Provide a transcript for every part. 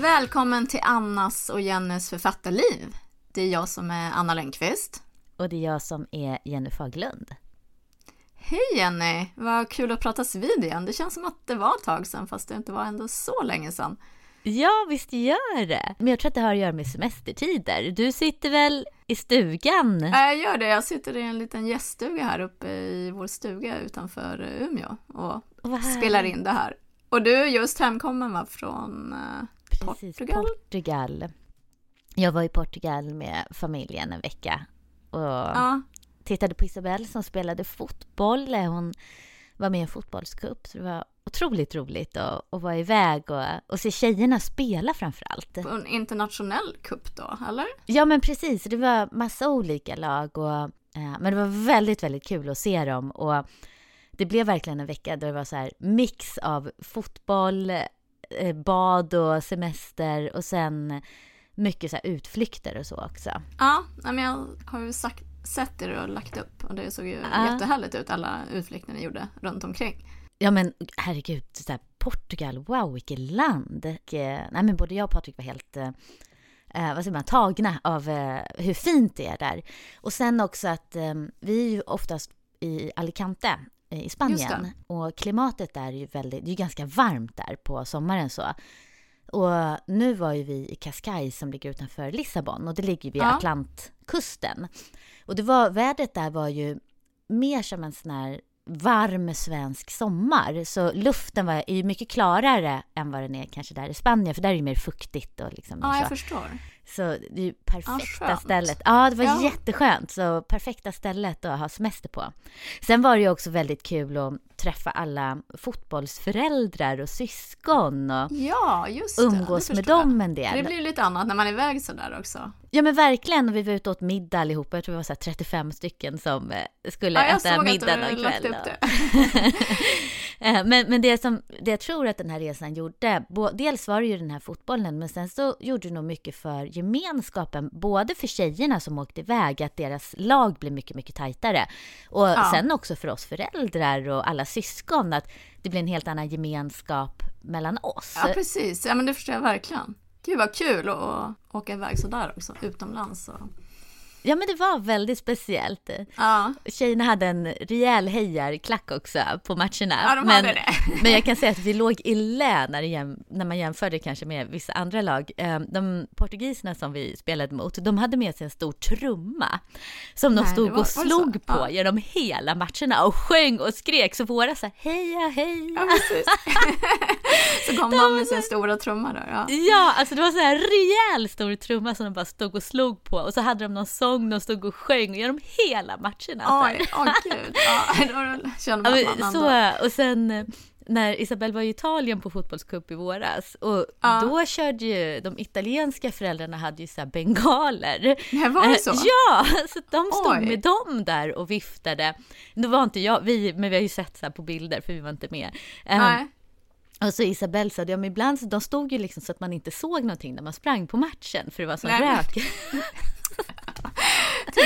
Välkommen till Annas och Jennys författarliv. Det är jag som är Anna Lundqvist. Och det är jag som är Jenny Faglund. Hej Jenny! Vad kul att pratas vid igen. Det känns som att det var ett tag sedan, fast det inte var ändå så länge sedan. Ja, visst gör det. Men jag tror att det har att göra med semestertider. Du sitter väl i stugan? Jag gör det. Jag sitter i en liten gäststuga här uppe i vår stuga utanför Umeå och spelar in det här. Och du är just hemkommen va, från eh, Precis, Portugal? Portugal. Jag var i Portugal med familjen en vecka och ja. tittade på Isabelle som spelade fotboll. Hon var med i en fotbollscup, så det var otroligt roligt att, att vara iväg och, och se tjejerna spela framför allt. En internationell cup då, eller? Ja, men precis. Det var massa olika lag och eh, men det var väldigt, väldigt kul att se dem och det blev verkligen en vecka där det var så här mix av fotboll, bad och semester och sen mycket så utflykter och så också. Ja, men jag har ju sagt, sett det du har lagt upp och det såg ju ja. jättehärligt ut alla utflykter ni gjorde runt omkring. Ja men herregud, så här, Portugal, wow vilket land! Och, eh, nej men både jag och Patrik var helt eh, eh, vad säger man, tagna av eh, hur fint det är där. Och sen också att eh, vi är ju oftast i Alicante eh, i Spanien och klimatet där är ju väldigt, det är ganska varmt där på sommaren så. Och nu var ju vi i Cascais som ligger utanför Lissabon och det ligger vid ja. Atlantkusten. Och det var, vädret där var ju mer som en sån här varm svensk sommar. Så luften var, är ju mycket klarare än vad den är kanske där i Spanien, för där är det mer fuktigt och liksom. Ja, jag så. förstår. Så det är ju perfekta ja, stället. Ja, det var ja. jätteskönt. Så perfekta stället att ha semester på. Sen var det ju också väldigt kul att träffa alla fotbollsföräldrar och syskon och ja, umgås det med dem en del. Det blir lite annat när man är iväg sådär också. Ja men verkligen, och vi var ute och åt middag allihopa. Jag tror vi var så 35 stycken som eh, skulle ja, äta middag någon kväll. Eh, men, men det som det jag tror att den här resan gjorde, dels var det ju den här fotbollen, men sen så gjorde det nog mycket för gemenskapen, både för tjejerna som åkte iväg, att deras lag blev mycket, mycket tajtare. Och ja. sen också för oss föräldrar och alla syskon, att det blir en helt annan gemenskap mellan oss. Ja, precis. Ja, men det förstår jag verkligen. Gud vad kul att åka iväg sådär också, utomlands. Och Ja, men det var väldigt speciellt. Ja. Tjejerna hade en rejäl hejarklack också på matcherna. Ja, de men, det. men jag kan säga att vi låg i lä när, när man jämförde kanske med vissa andra lag. Ehm, de portugiserna som vi spelade mot, de hade med sig en stor trumma som Nej, de stod var, och slog på ja. genom hela matcherna och sjöng och skrek. Så våra så här, heja, heja. Ja, så kom de, de med sin stora trumma där. Ja. ja, alltså det var så här rejäl stor trumma som de bara stod och slog på och så hade de någon sång sång, de stod och sjöng genom hela matcherna. Oj, åh oh, gud. Ja, då känner man ja, så, Och sen eh, när Isabelle var i Italien på fotbollscup i våras och ja. då körde ju de italienska föräldrarna hade ju så bengaler. Nej, var det så? Ja, så de stod Oj. med dem där och viftade. Nu var inte jag, vi, men vi har ju sett så på bilder för vi var inte med. Nej. Um, och så Isabelle sa, ja men ibland så de stod ju liksom så att man inte såg någonting när man sprang på matchen för det var sån rök.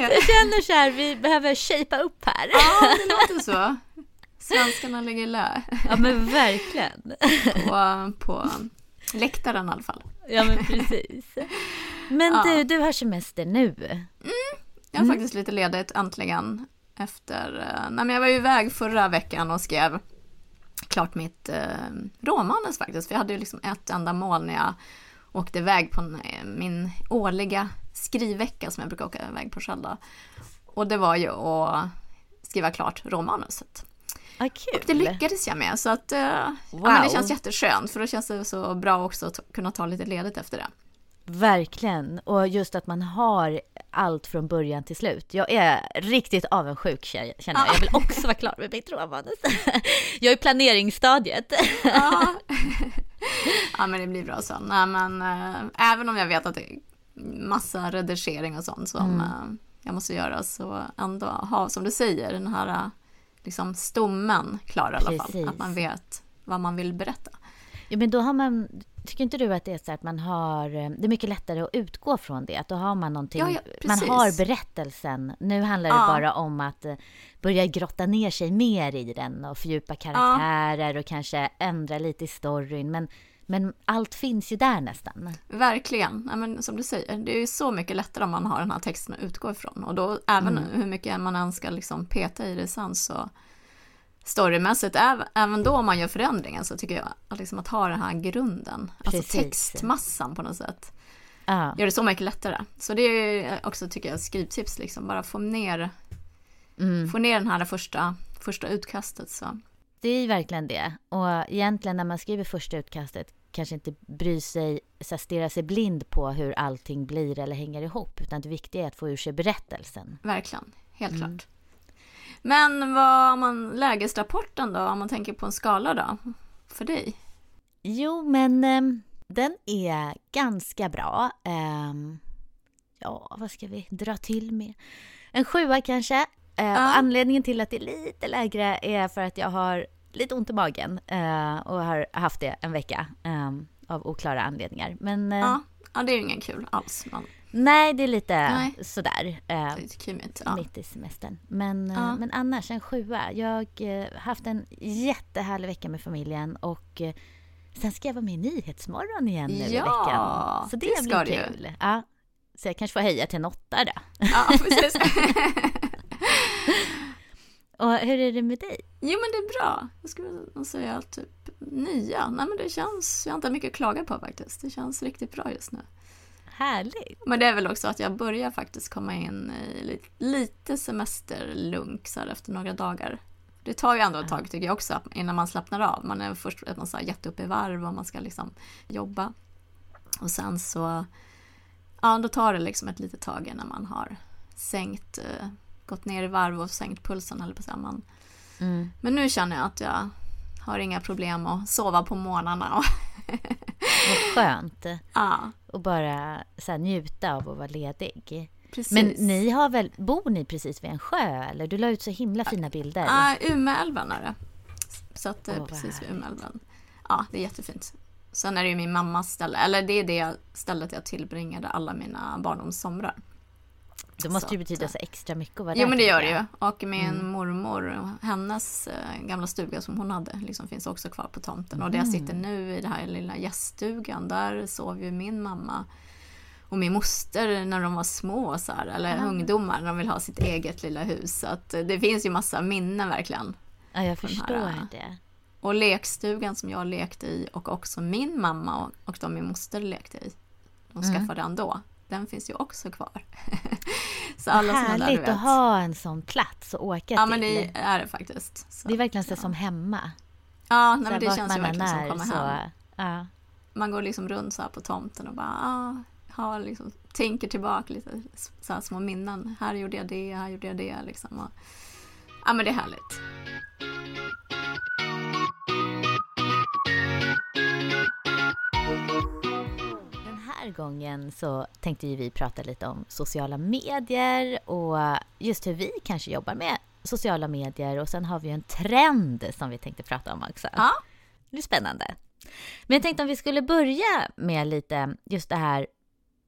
Jag känner så här, vi behöver shapea upp här. Ja, det låter så. Svenskarna ligger lä. Ja, men verkligen. På, på läktaren i alla fall. Ja, men precis. Men ja. du, du har semester nu. Mm, jag har mm. faktiskt lite ledigt äntligen. Efter, eh, nej men jag var ju iväg förra veckan och skrev klart mitt eh, råmanus faktiskt. För jag hade ju liksom ett enda mål när jag åkte iväg på eh, min årliga skrivvecka som jag brukar åka iväg på själv. Och det var ju att skriva klart romanuset. Ah, och det lyckades jag med så att wow. Eh, ja, men det känns jätteskönt för då känns det så bra också att kunna ta lite ledigt efter det. Verkligen, och just att man har allt från början till slut. Jag är riktigt avundsjuk känner jag. Jag vill också vara klar med mitt romanus. Jag är i planeringsstadiet. Ja. ja, men det blir bra så. Nej, men äh, även om jag vet att det är massa redigering och sånt som mm. äh, jag måste göra så ändå ha, som du säger, den här liksom stommen klar i alla Precis. fall. Att man vet vad man vill berätta. Ja, men då har man, tycker inte du att det är så att man har, det är mycket lättare att utgå från det? Att då har man någonting, ja, ja, man har berättelsen. Nu handlar det bara om att eh, börja grotta ner sig mer i den och fördjupa karaktärer och kanske ändra lite i storyn. Men Men allt finns ju där nästan. Verkligen. Ja, men som du säger, det är ju så mycket lättare om man har den här texten att utgå ifrån. Och då, även mm. hur mycket man än ska liksom peta i det sen så storymässigt, även då om man gör förändringen så tycker jag att, liksom att ha den här grunden, alltså Precis. alltså textmassan på något sätt, ja. gör det så mycket lättare. Så det är också, tycker jag, skrivtips, liksom, bara få ner, mm. få ner den här första, första utkastet. Så. Det är verkligen det. Och egentligen när man skriver första utkastet kanske inte bry sig, så stirra sig blind på hur allting blir eller hänger ihop, utan det viktiga är att få ur sig berättelsen. Verkligen, helt mm. klart. Men vad, om man, lägesrapporten då, om man tänker på en skala då, för dig? Jo, men eh, den är ganska bra. Eh, ja, vad ska vi dra till med? En sjua kanske. Eh, ja. Anledningen till att det är lite lägre är för att jag har lite ont i magen eh, och har haft det en vecka ehm, av oklara anledningar. Men, eh, ja. ja, det är ju ingen kul alls. Man Nej, det är lite Nej. sådär. Eh, lite kymigt, ja. Mitt i semestern. Men, eh, ja. men annars en sjua. Jag har eh, haft en jättehärlig vecka med familjen och eh, sen ska jag vara med i Nyhetsmorgon igen nu ja, i veckan. Så det, det blir kul. Du. Ja. Så jag kanske får höja till en åtta då. Ja, precis. och hur är det med dig? Jo, men det är bra. Jag skulle säga typ nia. Nej, men det känns... Jag har inte mycket att klaga på faktiskt. Det känns riktigt bra just nu. Härligt! Men det är väl också att jag börjar faktiskt komma in i lite semesterlunk så här efter några dagar. Det tar ju ändå ett tag tycker jag också innan man slappnar av. Man är först att man så upp i varv och man ska liksom jobba. Och sen så, ja då tar det liksom ett litet tag innan man har sänkt, eh, gått ner i varv och sänkt pulsen eller på så man. Mm. Men nu känner jag att jag har inga problem att sova på morgnarna. Vad skönt. Ja. Och bara så njuta av att vara ledig. Precis. Men ni har väl, bor ni precis vid en sjö eller? Du la ut så himla fina bilder. Ja, Umeälven är det. Så att är precis vid Umeälven. Ja, det är jättefint. Sen är det ju min mammas ställe, eller det är det stället jag tillbringade alla mina barndomssomrar. Då måste det ju betyda så extra mycket att vara. Jo men det gör det ju. Och min mm. mormor, hennes äh, gamla stuga som hon hade, liksom finns också kvar på tomten. Och där jag sitter nu i den här lilla gäststugan, där sov ju min mamma och min moster när de var små, så här, eller mm. ungdomar, när de vill ha sitt eget lilla hus. Så att det finns ju massa minnen verkligen. Ja, jag förstår här, äh, det. Och lekstugan som jag lekte i och också min mamma och, och de min moster lekte i. De mm. skaffade den då den finns ju också kvar. så alla Härligt där, att ha en sån plats att åka till. Ja, men det är det faktiskt. Så, det är verkligen så ja. som hemma. Ja, nej, men det känns ju verkligen som att komma så, hem. Ja. Man går liksom runt så här på tomten och bara ah, har liksom, tänker tillbaka lite så här små minnen. Här gjorde jag det, här gjorde jag det. Liksom. Och, ja, men det är härligt. Här gången så tänkte ju vi prata lite om sociala medier och just hur vi kanske jobbar med sociala medier och sen har vi ju en trend som vi tänkte prata om också. Ja. Det är spännande. Men jag tänkte om vi skulle börja med lite just det här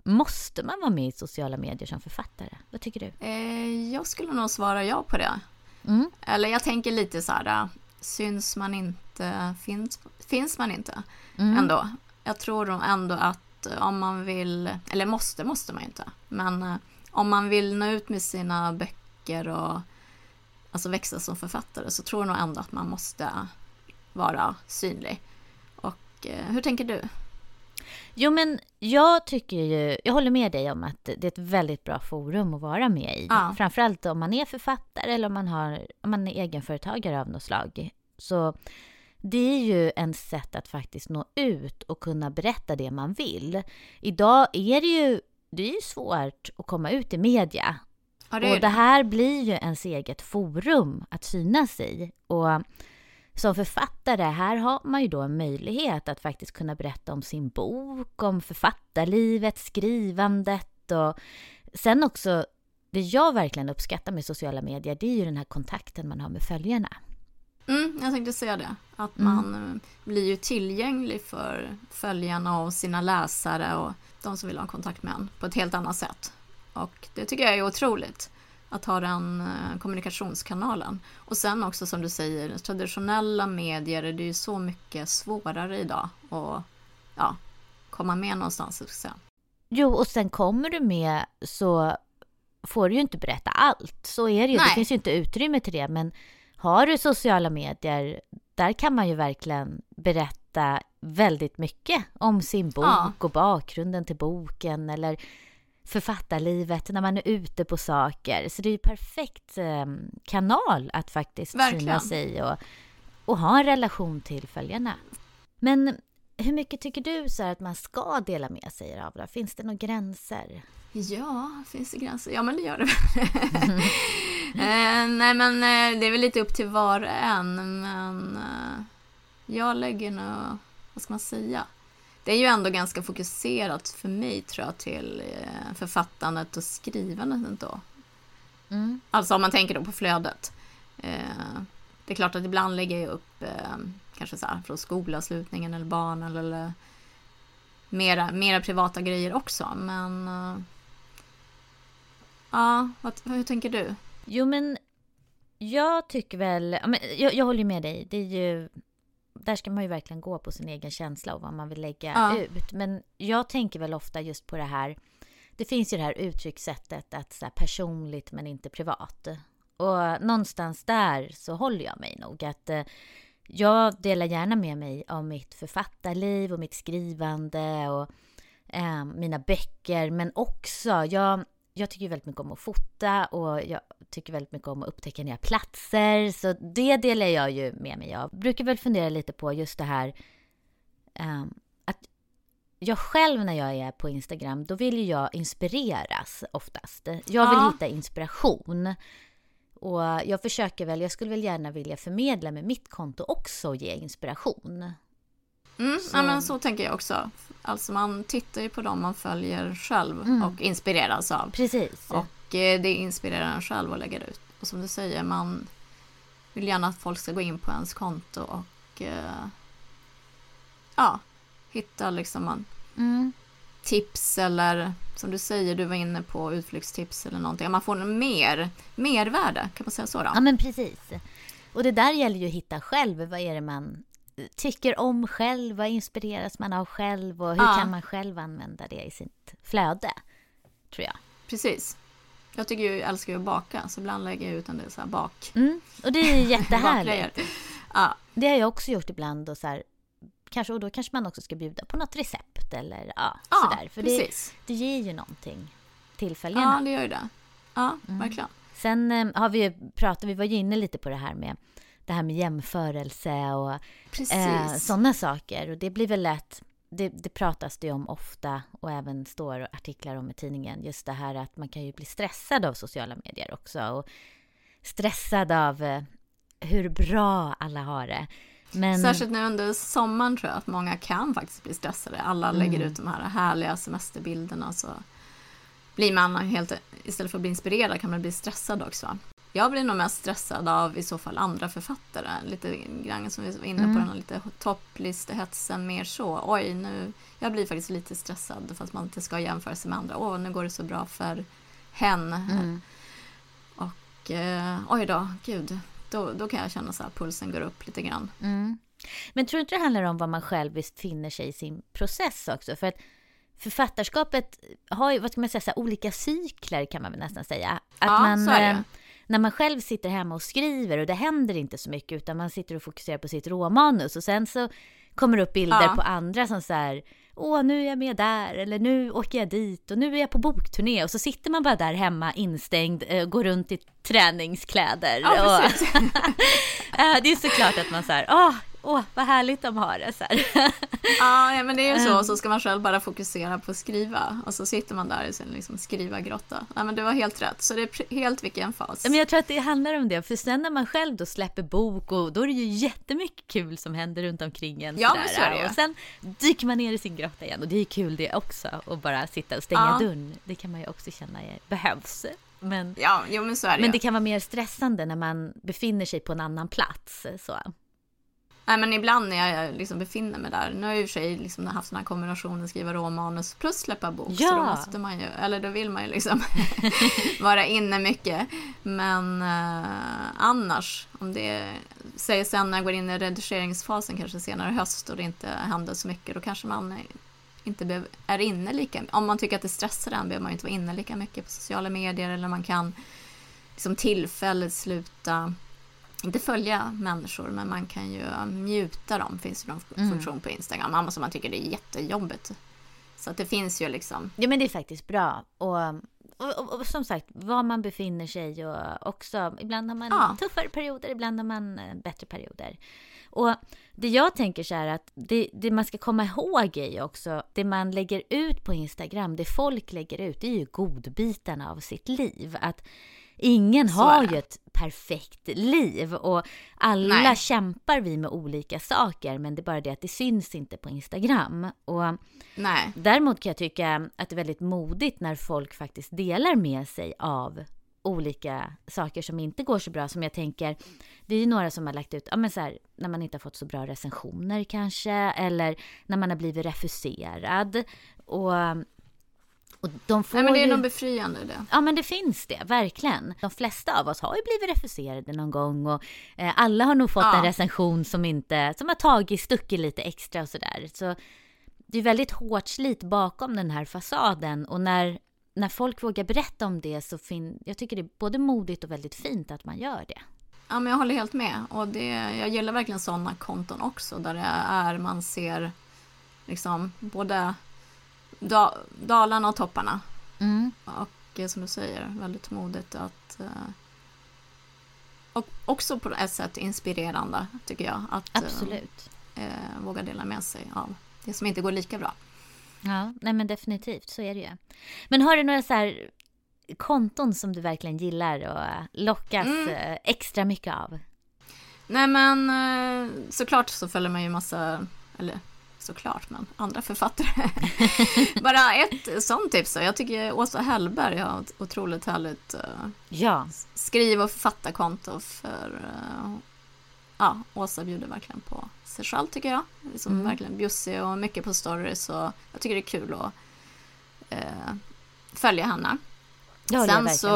Måste man vara med i sociala medier som författare? Vad tycker du? Eh, jag skulle nog svara ja på det. Mm. Eller jag tänker lite så här, syns man inte, finns, finns man inte mm. ändå? Jag tror ändå att om man vill, eller måste, måste man ju inte, men eh, om man vill nå ut med sina böcker och alltså växa som författare så tror jag nog ändå att man måste vara synlig. Och eh, hur tänker du? Jo, men jag tycker ju, jag håller med dig om att det är ett väldigt bra forum att vara med i. Ja. Framförallt om man är författare eller om man, har, om man är egenföretagare av något slag. Så det är ju en sätt att faktiskt nå ut och kunna berätta det man vill. Idag är det ju, det är ju svårt att komma ut i media. Ja, det och det här blir ju ens eget forum att synas i. Och som författare, här har man ju då en möjlighet att faktiskt kunna berätta om sin bok, om författarlivet, skrivandet och sen också det jag verkligen uppskattar med sociala medier, det är ju den här kontakten man har med följarna. Mm, jag tänkte säga det. Att mm. man mm. blir ju tillgänglig för följarna och sina läsare och de som vill ha kontakt med en på ett helt annat sätt. Och det tycker jag är otroligt. Att ha den eh, kommunikationskanalen. Och sen också som du säger, traditionella medier, det är ju så mycket svårare idag att ja, komma med någonstans. Jo, och sen kommer du med så får du ju inte berätta allt. Så är det ju. Nej. Det finns ju inte utrymme till det. Men har du sociala medier, där kan man ju verkligen berätta väldigt mycket om sin bok Ja. och bakgrunden till boken eller författarlivet när man är ute på saker. Så det är ju perfekt eh, kanal att faktiskt Verkligen. synas i och, och ha en relation till följarna. Men hur mycket tycker du så att man ska dela med sig av det? Finns det några gränser? Ja, finns det gränser? Ja, men det gör det väl. eh, nej, men eh, det är väl lite upp till var och en. Men eh, jag lägger nog, vad ska man säga? Det är ju ändå ganska fokuserat för mig, tror jag, till författandet och skrivandet ändå. Mm. Alltså om man tänker då på flödet. Det är klart att ibland lägger jag upp kanske så här från skolavslutningen eller barnen eller mera, mera privata grejer också. Men eh, ja, vad, hur tänker du? Jo, men jag tycker väl... jag, jag håller med dig. Det är ju, där ska man ju verkligen gå på sin egen känsla och vad man vill lägga Ja. ut. Men jag tänker väl ofta just på det här... Det finns ju det här uttryckssättet att så personligt men inte privat. Och någonstans där så håller jag mig nog. Att eh, jag delar gärna med mig av mitt författarliv och mitt skrivande och eh, mina böcker. Men också, jag, jag tycker väldigt mycket om att fota och jag tycker väldigt mycket om att upptäcka nya platser. Så det delar jag ju med mig av. Brukar väl fundera lite på just det här ehm, att jag själv när jag är på Instagram, då vill ju jag inspireras oftast. Jag vill Ja. hitta inspiration. Och jag försöker väl, jag skulle väl gärna vilja förmedla med mitt konto också och ge inspiration. Mm, Så- Ja, men så tänker jag också. Alltså man tittar ju på dem man följer själv Mm. och inspireras av. Precis. Och eh, det inspirerar en själv att lägga ut. Och som du säger, man vill gärna att folk ska gå in på ens konto och eh, ja, hitta liksom man, Mm. Tips eller som du säger, du var inne på utflyktstips eller någonting. Man får mer, mervärde, kan man säga så då? Ja, men precis. Och det där gäller ju att hitta själv. Vad är det man tycker om själv? Vad inspireras man av själv? Och hur Ja. kan man själv använda det i sitt flöde? Tror jag. Precis. Jag tycker ju, jag älskar ju att baka, så ibland lägger jag ut en del så här bak. Mm. Och det är ju jättehärligt. Ja, Det har jag också gjort ibland. Och, så här, kanske, och då kanske man också ska bjuda på något recept eller ja, ja sådär. För det, precis. det ger ju någonting till följarna. Ja, det gör ju det. Ja, Mm. verkligen. Sen eh, har vi ju pratat, vi var ju inne lite på det här med det här med jämförelse och. Eh, Sådana saker. Och det blir väl lätt, det, det pratas det om ofta och även står artiklar om i tidningen. Just det här att man kan ju bli stressad av sociala medier också. Och stressad av eh, hur bra alla har det. Men, Särskilt nu under sommaren tror jag att många kan faktiskt bli stressade. Alla lägger Mm. ut de här härliga semesterbilderna så blir man helt, istället för att bli inspirerad kan man bli stressad också. Jag blir nog mest stressad av i så fall andra författare, lite grann som vi var inne på, Mm. den här lite topplistehetsen mer så. Oj, nu, jag blir faktiskt lite stressad fast man inte ska jämföra sig med andra. Åh, nu går det så bra för hen. mm, Och eh, oj då, gud, då, då kan jag känna så här pulsen går upp lite grann. mm. Men tror du inte det handlar om vad man själv befinner sig i sin process också? För att författarskapet har ju, vad ska man säga, här, olika cykler kan man väl nästan säga. Att Ja, man, så är det. eh, när man själv sitter hemma och skriver och det händer inte så mycket utan man sitter och fokuserar på sitt råmanus och sen så kommer det upp bilder Ja. på andra som så här Åh, nu är jag med där, eller nu åker jag dit och nu är jag på bokturné och så sitter man bara där hemma instängd, eh, går runt i träningskläder. Ja, och, det är såklart att man så här, åh, åh, vad härligt de har det så. Ja, men det är ju så. Ehm. Så ska man själv bara fokusera på att skriva. Och så sitter man där i sin liksom skrivargrotta. Nej, men du har helt rätt. Så det är helt vilken fas. Men jag tror att det handlar om det, för sen när man själv då släpper bok och då är det ju jättemycket kul som händer runt omkring en. Ja, men så är det ju. Och sen dyker man ner i sin grotta igen och det är kul det också. Och bara sitta och stänga Ja. dörren, det kan man ju också känna behövs. Men, Ja, jo, men så är det men det kan vara mer stressande när man befinner sig på en annan plats. Så. Nej men ibland när jag liksom befinner mig där. Nu har jag i och för sig liksom haft såna här kombinationer, skriva råmanus plus släppa bok. Ja. Så då måste man ju, eller då vill man ju liksom vara inne mycket. Men eh, annars, om det säger sen när jag går in i redigeringsfasen kanske senare i höst och det inte händer så mycket, då kanske man inte är inne lika Om man tycker att det stressar en behöver man inte vara inne lika mycket på sociala medier eller man kan liksom tillfälligt sluta inte följa människor, men man kan ju mjuta dem. finns det någon Mm. funktion på Instagram. Mamma som man tycker det är jättejobbigt. Så att det finns ju liksom. Ja men det är faktiskt bra. Och, och, och, och som sagt, var man befinner sig och också, ibland har man Ja. tuffare perioder, ibland har man eh, bättre perioder. Och det jag tänker så här att det, det man ska komma ihåg är ju också, det man lägger ut på Instagram, det folk lägger ut, det är ju godbitarna av sitt liv. Att ingen Så har ju ett perfekt liv och alla Nej. kämpar vi med olika saker, men det är bara det att det syns inte på Instagram. Och Nej, Däremot kan jag tycka att det är väldigt modigt när folk faktiskt delar med sig av olika saker som inte går så bra. Som jag tänker, det är ju några som har lagt ut, ja men så här, när man inte har fått så bra recensioner kanske, eller när man har blivit refuserad. Och, och de får Nej men det är ju... nog befriande det. Ja men det finns det, verkligen. De flesta av oss har ju blivit refuserade någon gång och eh, alla har nog fått Ja. en recension som inte, som har tagit, stuckit lite extra och sådär. Så det är väldigt hårt slit bakom den här fasaden och när, när folk vågar berätta om det så fin, jag tycker det är både modigt och väldigt fint att man gör det. Ja men jag håller helt med. Och det, jag gillar verkligen sådana konton också. Där det är, man ser liksom både da, dalarna och topparna. Mm. Och eh, som du säger, väldigt modigt att eh, och också på ett sätt inspirerande tycker jag. Att eh, Absolut. eh, våga dela med sig av det som inte går lika bra. Ja, nej men definitivt, så är det ju. Men har du några så här konton som du verkligen gillar och lockas Mm. extra mycket av? Nej men såklart så följer man ju massa, eller såklart men andra författare. Bara ett sånt tips då. Jag tycker Åsa Hellberg har ett otroligt härligt eh, Ja, skriv och författarkonto för eh, ja, Åsa bjuder verkligen på sig själv tycker jag. Liksom Mm. Verkligen bjussig och mycket på stories och jag tycker det är kul att eh, följa henne. jag Sen så,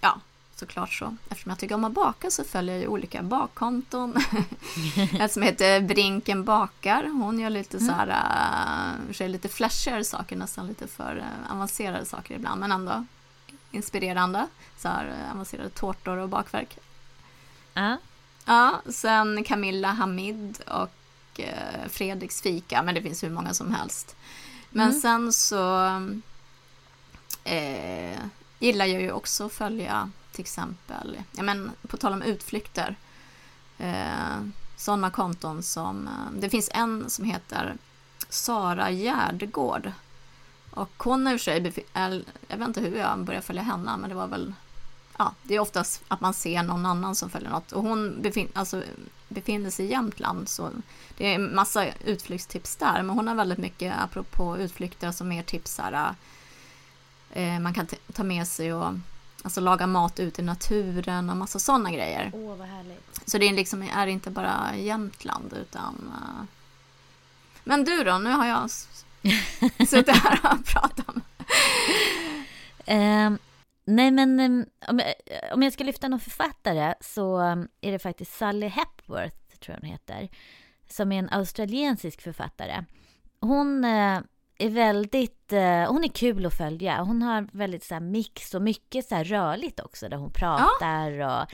ja, såklart så. Eftersom jag tycker om att baka så följer jag ju olika bakkonton. Ett som heter Brinken bakar. Hon gör lite Mm. så här, uh, sig lite flashigare saker, nästan lite för eh, avancerade saker ibland, men ändå inspirerande. Så här eh, avancerade tårtor och bakverk. Ja. Ja, sen Camilla Hamid och eh, Fredriks fika, men det finns hur många som helst. Men Mm. sen så eh, gillar jag ju också att följa till exempel, ja men på tal om utflykter, eh, sådana konton som, eh, det finns en som heter Sara Gärdegård. Och hon är i och för sig, jag vet inte hur jag började följa henne, men det var väl ja, det är oftast att man ser någon annan som följer något. Och hon befin, alltså, befinner sig i Jämtland, så det är en massa utflyktstips där. Men hon har väldigt mycket, apropå utflykter, som mer tips här, eh, man kan ta med sig och alltså, laga mat ute i naturen och massa sådana grejer. Åh, vad härligt. Så det är, liksom, är inte bara Jämtland, utan... eh, Men du då, nu har jag suttit här och pratat om... Ehm, nej, men ehm, om, jag, ska lyfta någon författare så ehm, är det faktiskt Sally Hepworth, tror jag hon heter, som är en australiensisk författare. Hon eh, är väldigt, eh, hon är kul att följa. Hon har väldigt så här, mix och mycket så här, rörligt också, där hon pratar och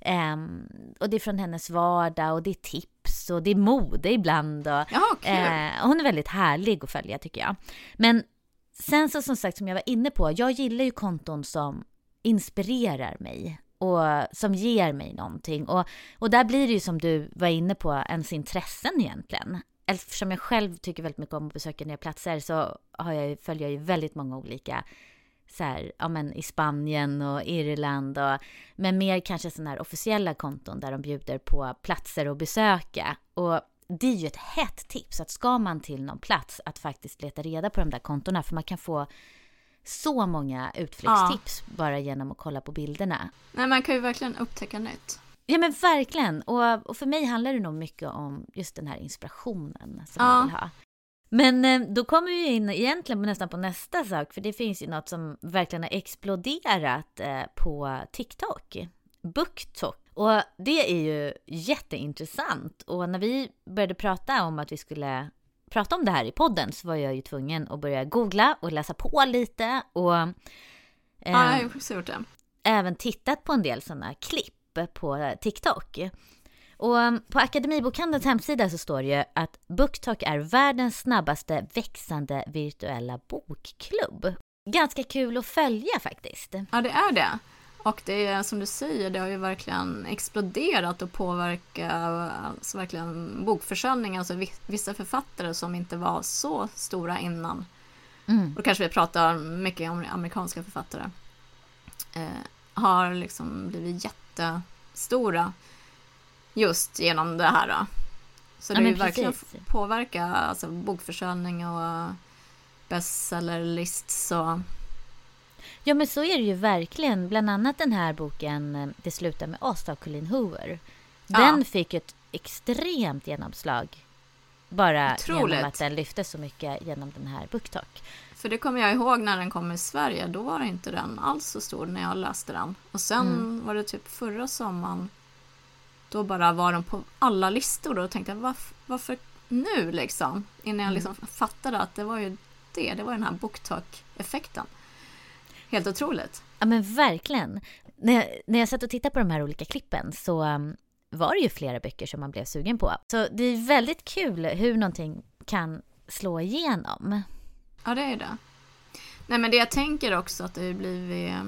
ehm, och det är från hennes vardag och det är tips och det är mode ibland. Och, Ja, kul! Eh, hon är väldigt härlig att följa tycker jag. Men sen så som sagt som jag var inne på, jag gillar ju konton som inspirerar mig och som ger mig någonting. Och, och där blir det ju som du var inne på, ens intressen egentligen. Eftersom jag själv tycker väldigt mycket om att besöka nya platser så har jag, följer jag ju väldigt många olika så här, ja men i Spanien och Irland och men mer kanske sådana här officiella konton där de bjuder på platser att besöka. Och det är ju ett hett tips att ska man till någon plats att faktiskt leta reda på de där kontona för man kan få så många utflyktstips bara genom att kolla på bilderna. Nej, man kan ju verkligen upptäcka nytt. Ja men verkligen. Och, och för mig handlar det nog mycket om just den här inspirationen som Ja. jag vill ha. Men eh, då kommer vi in egentligen nästan på nästa sak, för det finns ju något som verkligen har exploderat eh, på TikTok. BookTok. Och det är ju jätteintressant. Och när vi började prata om att vi skulle prata om det här i podden så var jag ju tvungen att börja googla och läsa på lite och eh, Ja, jag har ju också gjort det. även tittat på en del sådana klipp på TikTok. Och på Akademibokhandelns hemsida så står det ju att BookTok är världens snabbaste växande virtuella bokklubb. Ganska kul att följa faktiskt. Ja, det är det. Och det är som du säger, det har ju verkligen exploderat och påverkat alltså verkligen bokförsäljningen. Alltså vi- vissa författare som inte var så stora innan. Mm. Och kanske vi pratar mycket om amerikanska författare. Eh, har liksom blivit jättestora just genom det här. Då. Så Ja, det är verkligen påverka alltså, bokförsäljning och bestsellerlists och Ja men så är det ju verkligen. Bland annat den här boken eh, Det slutar med oss av Colleen Hoover. Den Ja. fick ett extremt genomslag. Bara Otroligt. genom att den lyfte så mycket genom den här BookTok. För det kommer jag ihåg när den kom i Sverige. Då var inte den alls så stor när jag läste den. Och sen Mm. var det typ förra sommaren. Då bara var den på alla listor. Och då tänkte jag varför, varför nu liksom? Innan jag Mm. liksom fattade att det var ju det. Det var den här BookTok-effekten. Helt otroligt. Ja men verkligen. När jag, när jag satt och tittade på de här olika klippen så um, var det ju flera böcker som man blev sugen på. Så det är väldigt kul hur någonting kan slå igenom. Ja, det är det. Nej, men det jag tänker också att det har blivit, eh,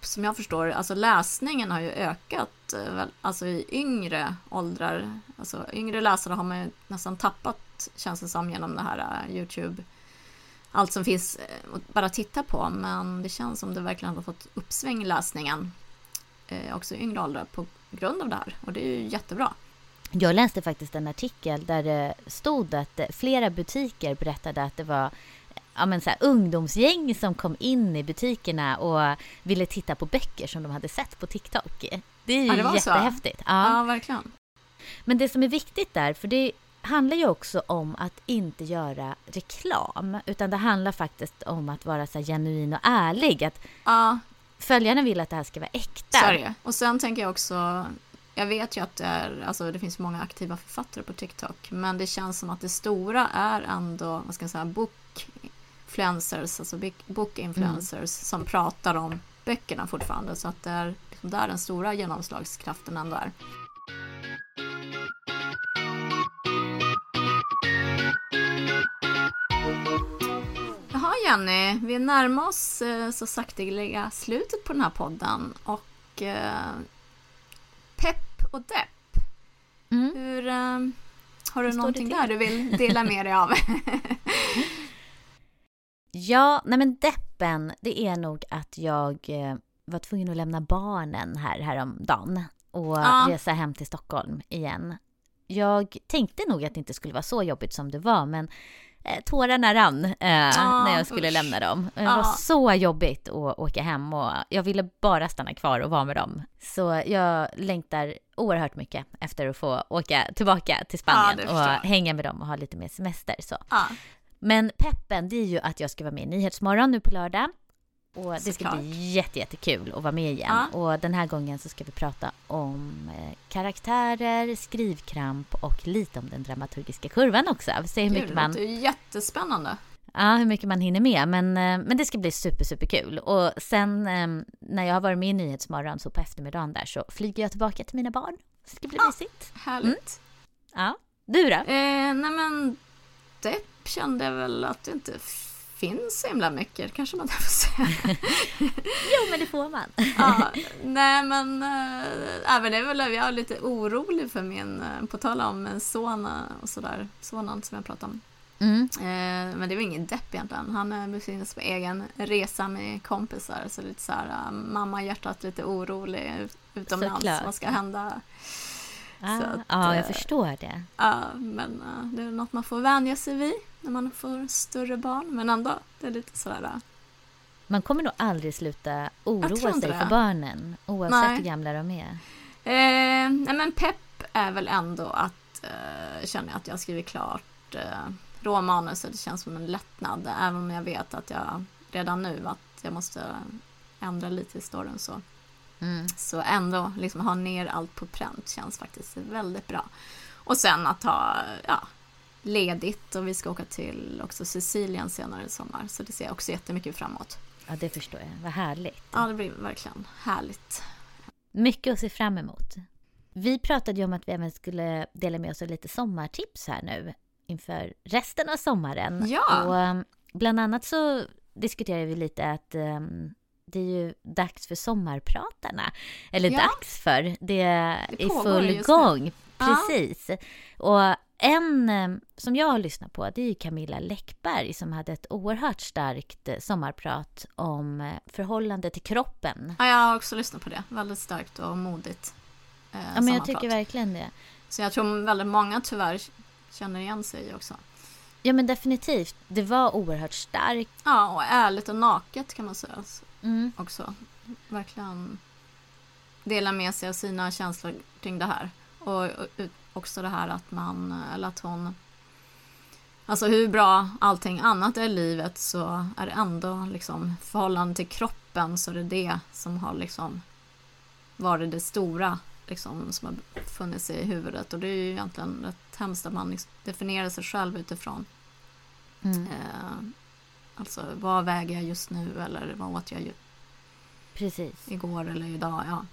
som jag förstår, alltså läsningen har ju ökat, eh, alltså i yngre åldrar. Alltså yngre läsare har man ju nästan tappat, känns det som, genom det här eh, Youtube. Allt som finns att bara titta på, men det känns som det verkligen har fått uppsväng i läsningen. Eh, också i yngre åldrar på grund av det här, och det är ju jättebra. Jag läste faktiskt en artikel där det stod att flera butiker berättade att det var ja, men så här, ungdomsgäng som kom in i butikerna och ville titta på böcker som de hade sett på TikTok. Det är ju Ja, det jättehäftigt. Ja, verkligen. Men det som är viktigt där, för det handlar ju också om att inte göra reklam, utan det handlar faktiskt om att vara så här genuin och ärlig. Att Ja, följarna vill att det här ska vara äkta. Så är det. Och sen tänker jag också, jag vet ju att det, är, alltså det finns många aktiva författare på TikTok, men det känns som att det stora är ändå, vad ska jag säga, book-influencers, alltså bik- book-influencers som pratar om böckerna fortfarande, så att det är liksom där den stora genomslagskraften ändå är. Jaha Jenny, vi närmar oss eh, så sakteliga slutet på den här podden och eh, pepp och depp. Mm. Hur, eh, har du någonting där du vill dela med dig av? Ja, nej men deppen, det är nog att jag eh, var tvungen att lämna barnen här häromdagen och Ja. resa hem till Stockholm igen. Jag tänkte nog att det inte skulle vara så jobbigt som det var, men eh, tårarna rann eh, när jag skulle usch. lämna dem. Det Ja. var så jobbigt att åka hem och jag ville bara stanna kvar och vara med dem. Så jag längtar oerhört mycket efter att få åka tillbaka till Spanien det och hänga med dem och ha lite mer semester. Så. Ja, Men peppen, det är ju att jag ska vara med i Nyhetsmorgon nu på lördag. Och det ska Såklart. bli jätte, jättekul att vara med igen. Och den här gången så ska vi prata om eh, karaktärer, skrivkramp och lite om den dramaturgiska kurvan också. Vi ser hur mycket det man, låter ju jättespännande. ja, hur mycket man hinner med. Men, eh, men det ska bli super, super kul. Och sen eh, när jag har varit med i Nyhetsmorgon så på eftermiddagen där så flyger jag tillbaka till mina barn. Det ska bli Ah. mysigt. Härligt. Ja. Du då? Eh, nej men, depp kände jag väl att det inte finns så himla mycket, kanske man får säga. Jo, men det får man. ja, nej men, äh, det är väl jag är lite orolig för min, eh, på tal om en son eh, och sådär, sonen som jag pratade om. Mm. Eh, men det väl ingen depp egentligen. Han befinner sig på egen resa med kompisar. Så lite så här, mamma hjärtat lite orolig ut- utomlands. Såklart. Vad ska hända? Ah, att, ja, jag eh, förstår det. Ja, men eh, det är något man får vänja sig vid när man får större barn. Men ändå, det är lite sådär. eh, Man kommer nog aldrig sluta oroa sig för barnen, oavsett Nej. hur gamla de är. Eh, nej men pepp är väl ändå att eh, känna att jag skrivit klart eh, råmanuset. Det känns som en lättnad. Även om jag vet att jag redan nu att jag måste ändra lite i storyn så. Mm. Så ändå liksom ha ner allt på pränt känns faktiskt väldigt bra. Och sen att ha ja, ledigt och vi ska åka till också Sicilien senare i sommar. Så det ser jag också jättemycket fram emot. Ja, det förstår jag. Vad härligt. Ja, det blir verkligen härligt. Mycket att se fram emot. Vi pratade ju om att vi även skulle dela med oss av lite sommartips här nu inför resten av sommaren. Ja. Och um, bland annat så diskuterade vi lite att um, det är ju dags för sommarpratarna. Eller Ja. dags för, det är i full gång. Ja. Precis. Och en um, som jag har lyssnat på det är ju Camilla Läckberg som hade ett oerhört starkt eh, sommarprat om eh, förhållande till kroppen. Ja, jag har också lyssnat på det. Väldigt starkt och modigt. Eh, Ja, men jag tycker verkligen det. Så jag tror väldigt många tyvärr känner igen sig också. Ja men definitivt. Det var oerhört starkt. Ja, och ärligt och naket kan man säga Mm. också. Verkligen dela med sig av sina känslor kring det här. Och, och också det här att man, eller att hon Alltså hur bra allting annat är i livet så är det ändå liksom förhållande till kroppen så det är det som har liksom varit det stora liksom som har funnits i huvudet och det är ju egentligen rätt hemskt att man definierar sig själv utifrån Mm. eh, alltså vad väger jag just nu eller vad åt jag Precis. igår eller idag ja.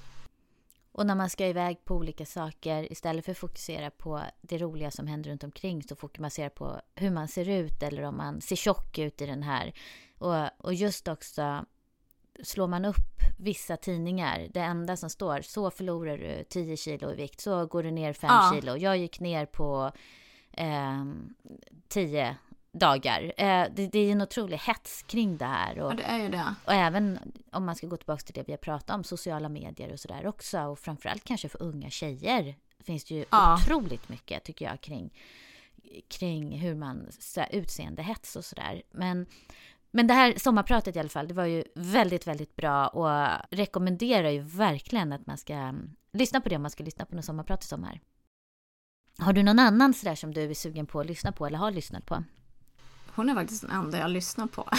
Och när man ska iväg på olika saker, istället för att fokusera på det roliga som händer runt omkring, så fokuserar på hur man ser ut eller om man ser tjock ut i den här. Och, och just också, slår man upp vissa tidningar, det enda som står, så förlorar du 10 kilo i vikt, så går du ner 5 Ja. kilo. Jag gick ner på eh, 10 dagar. Eh, det, det är en otrolig hets kring det här. Och, ja det är ju det. och även om man ska gå tillbaka till det vi har pratat om, sociala medier och sådär också. Och framförallt kanske för unga tjejer finns det ju Ja. otroligt mycket, tycker jag, kring, kring hur man, så här, utseendehets och sådär. Men, men det här sommarpratet i alla fall, det var ju väldigt, väldigt bra och rekommenderar ju verkligen att man ska mm, lyssna på det om man ska lyssna på något sommarprat i sommar. Har du någon annan sådär som du är sugen på att lyssna på eller har lyssnat på? Hon är faktiskt den enda jag lyssnar på.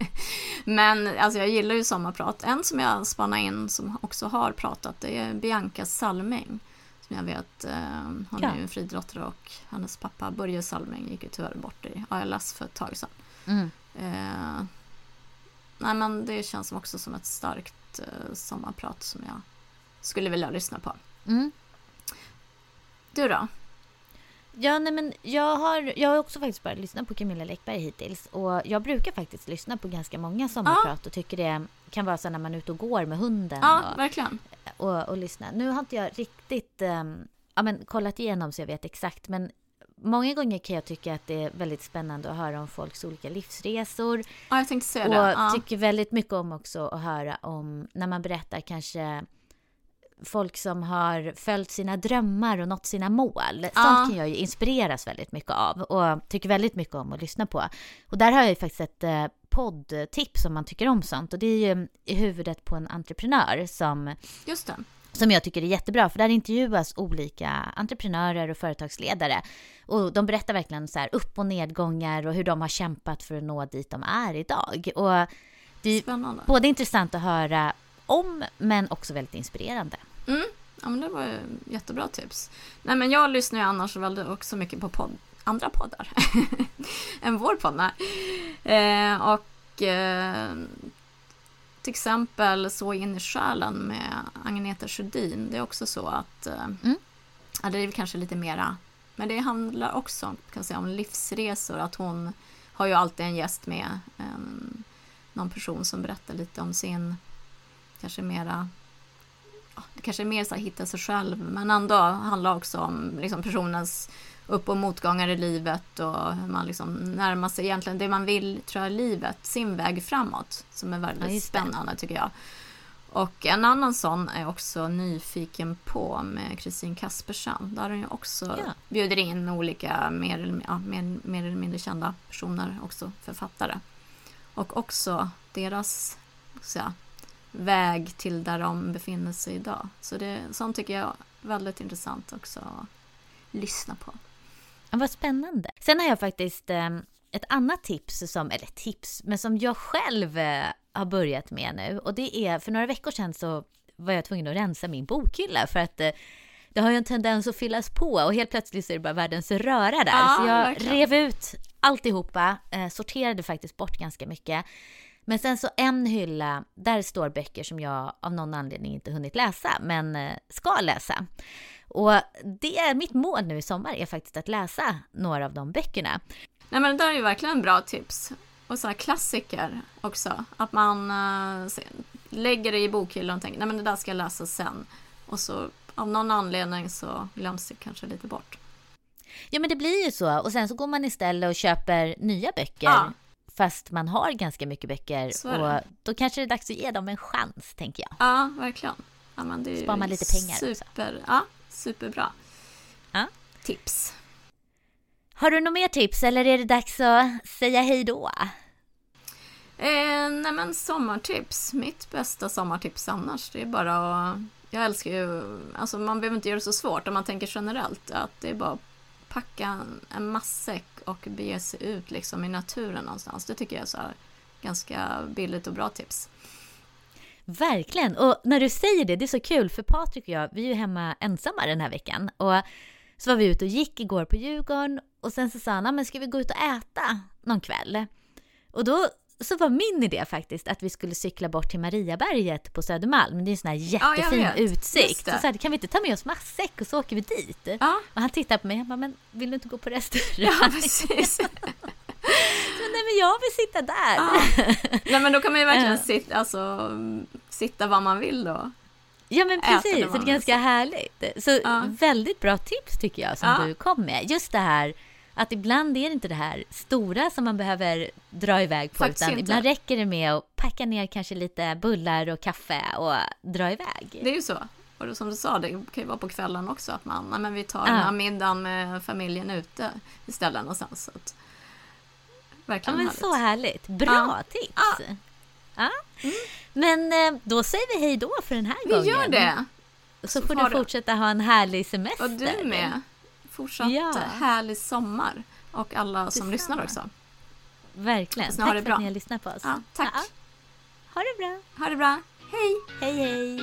Men alltså jag gillar ju sommarprat. En som jag spanar in som också har pratat det är Bianca Salming. Som jag vet, eh, hon är ju en friidrottare och hennes pappa Börje Salming gick ju tyvärr bort i ALS för ett tag sedan. Mm. Eh, nej men det känns som också som ett starkt eh, sommarprat som jag skulle vilja lyssna på. Mm. Du då? Ja, nej, men jag har, jag har också faktiskt bara lyssnat på Camilla Läckberg hittills. Och jag brukar faktiskt lyssna på ganska många sommarprat och tycker det kan vara så när man är ute och går med hunden Ja, och, verkligen. och, och lyssna. Nu har inte jag riktigt ehm, ja, men, kollat igenom så jag vet exakt, men många gånger kan jag tycka att det är väldigt spännande att höra om folks olika livsresor. Ja, jag tänkte säga Och det. Ja. tycker väldigt mycket om också att höra om när man berättar kanske folk som har följt sina drömmar och nått sina mål. Ja. Sånt kan jag ju inspireras väldigt mycket av och tycker väldigt mycket om att lyssna på. Och där har jag ju faktiskt ett eh, poddtips om man tycker om sånt och det är ju i huvudet på en entreprenör som Just det. som jag tycker är jättebra, för där intervjuas olika entreprenörer och företagsledare. Och de berättar verkligen så här upp och nedgångar och hur de har kämpat för att nå dit de är idag. Och det är Spännande. både intressant att höra om, men också väldigt inspirerande. Mm. Ja, men det var jättebra tips. Nej, men jag lyssnar ju annars väldigt också mycket på podd, andra poddar än vår podd. Eh, och eh, till exempel Så in i själen med Agneta Sjödin. Det är också så att eh, Mm. ja, det är väl kanske lite mera men det handlar också kan jag säga, om livsresor. Att hon har ju alltid en gäst med. En, någon person som berättar lite om sin kanske mera det kanske är mer så här hitta sig själv men ändå handlar också om liksom personens upp och motgångar i livet och hur man liksom närmar sig egentligen det man vill tror jag i livet, sin väg framåt som är Ja, väldigt det. spännande tycker jag. Och en annan sån är också Nyfiken på med Kristin Kaspersen. Där hon ju också Ja. bjuder in olika mer eller, ja, mer, mer eller mindre kända personer, också författare. Och också deras säga, väg till där de befinner sig idag. Så det, sånt tycker jag är väldigt intressant också att lyssna på. Ja, vad spännande. Sen har jag faktiskt eh, ett annat tips, som, eller tips, men som jag själv eh, har börjat med nu. Och det är, för några veckor sedan så var jag tvungen att rensa min bokhylla för att eh, det har ju en tendens att fyllas på och helt plötsligt så är det bara världens röra där. Ja, så jag verkligen. rev ut alltihopa, eh, sorterade faktiskt bort ganska mycket. Men sen så en hylla, där står böcker som jag av någon anledning inte hunnit läsa, men eh, ska läsa. Och det är mitt mål nu i sommar är faktiskt att läsa några av de böckerna. Nej men det där är ju verkligen bra tips. Och så här klassiker också. Att man se- lägger det i bokhyllan och tänker nej men det där ska jag läsa sen. Och så av någon anledning så glöms det kanske lite bort. Ja men det blir ju så och sen så går man istället och köper nya böcker. Ja. Fast man har ganska mycket böcker och då kanske det är dags att ge dem en chans tänker jag. Ja, verkligen. Ja, men det Sparar man lite pengar också. super, Ja, superbra. Ja. Tips. Har du något mer tips eller är det dags att säga hej då? Eh, nej men sommartips. Mitt bästa sommartips annars, det är bara att... Jag älskar ju... Alltså man behöver inte göra det så svårt om man tänker generellt. Att det är bara att packa en, en matsäck och bege sig ut liksom i naturen någonstans. Det tycker jag är så här ganska billigt och bra tips. Verkligen! Och när du säger det, det är så kul för Patrik och jag, vi är ju hemma ensamma den här veckan. Och så var vi ute och gick igår på Djurgården och sen så sa han, "Ja, men ska vi gå ut och äta någon kväll? Och då så var min idé faktiskt att vi skulle cykla bort till Mariaberget på Södermalm. Det är en sån här jättefin. Just utsikt. Så, så här, kan vi inte ta med oss matsäck och så åker vi dit? Ja, Och han tittade på mig och bara, men vill du inte gå på restaurang? ja precis. Men nej men jag vill sitta där. Ja. Nej men då kan man ju verkligen Ja. sitta, alltså, sitta var man vill då. Ja men precis, det det är ganska härligt. Så Ja. väldigt bra tips tycker jag som Ja. du kom med. Just det här att ibland är det inte det här stora som man behöver dra iväg på Faktiskt utan inte. ibland räcker det med att packa ner kanske lite bullar och kaffe och dra iväg. Det är ju så. Och det, som du sa, det kan ju vara på kvällen också att man, men vi tar Ja. den här middagen med familjen ute istället någonstans. Så att, Ja verkligen men härligt. så härligt. Bra tips! Ja. Ja. Men eh, då säger vi hej då för den här Vi gången. gör det! Så får Ha du fortsätta ha en härlig semester. Och du med fortsatt ja. härlig sommar och alla det som samma. lyssnar också. Verkligen. Tack för bra. att ni har lyssnat på oss. Ja, tack. Ja. Ha det bra. Ha det bra. Hej. Hej, hej.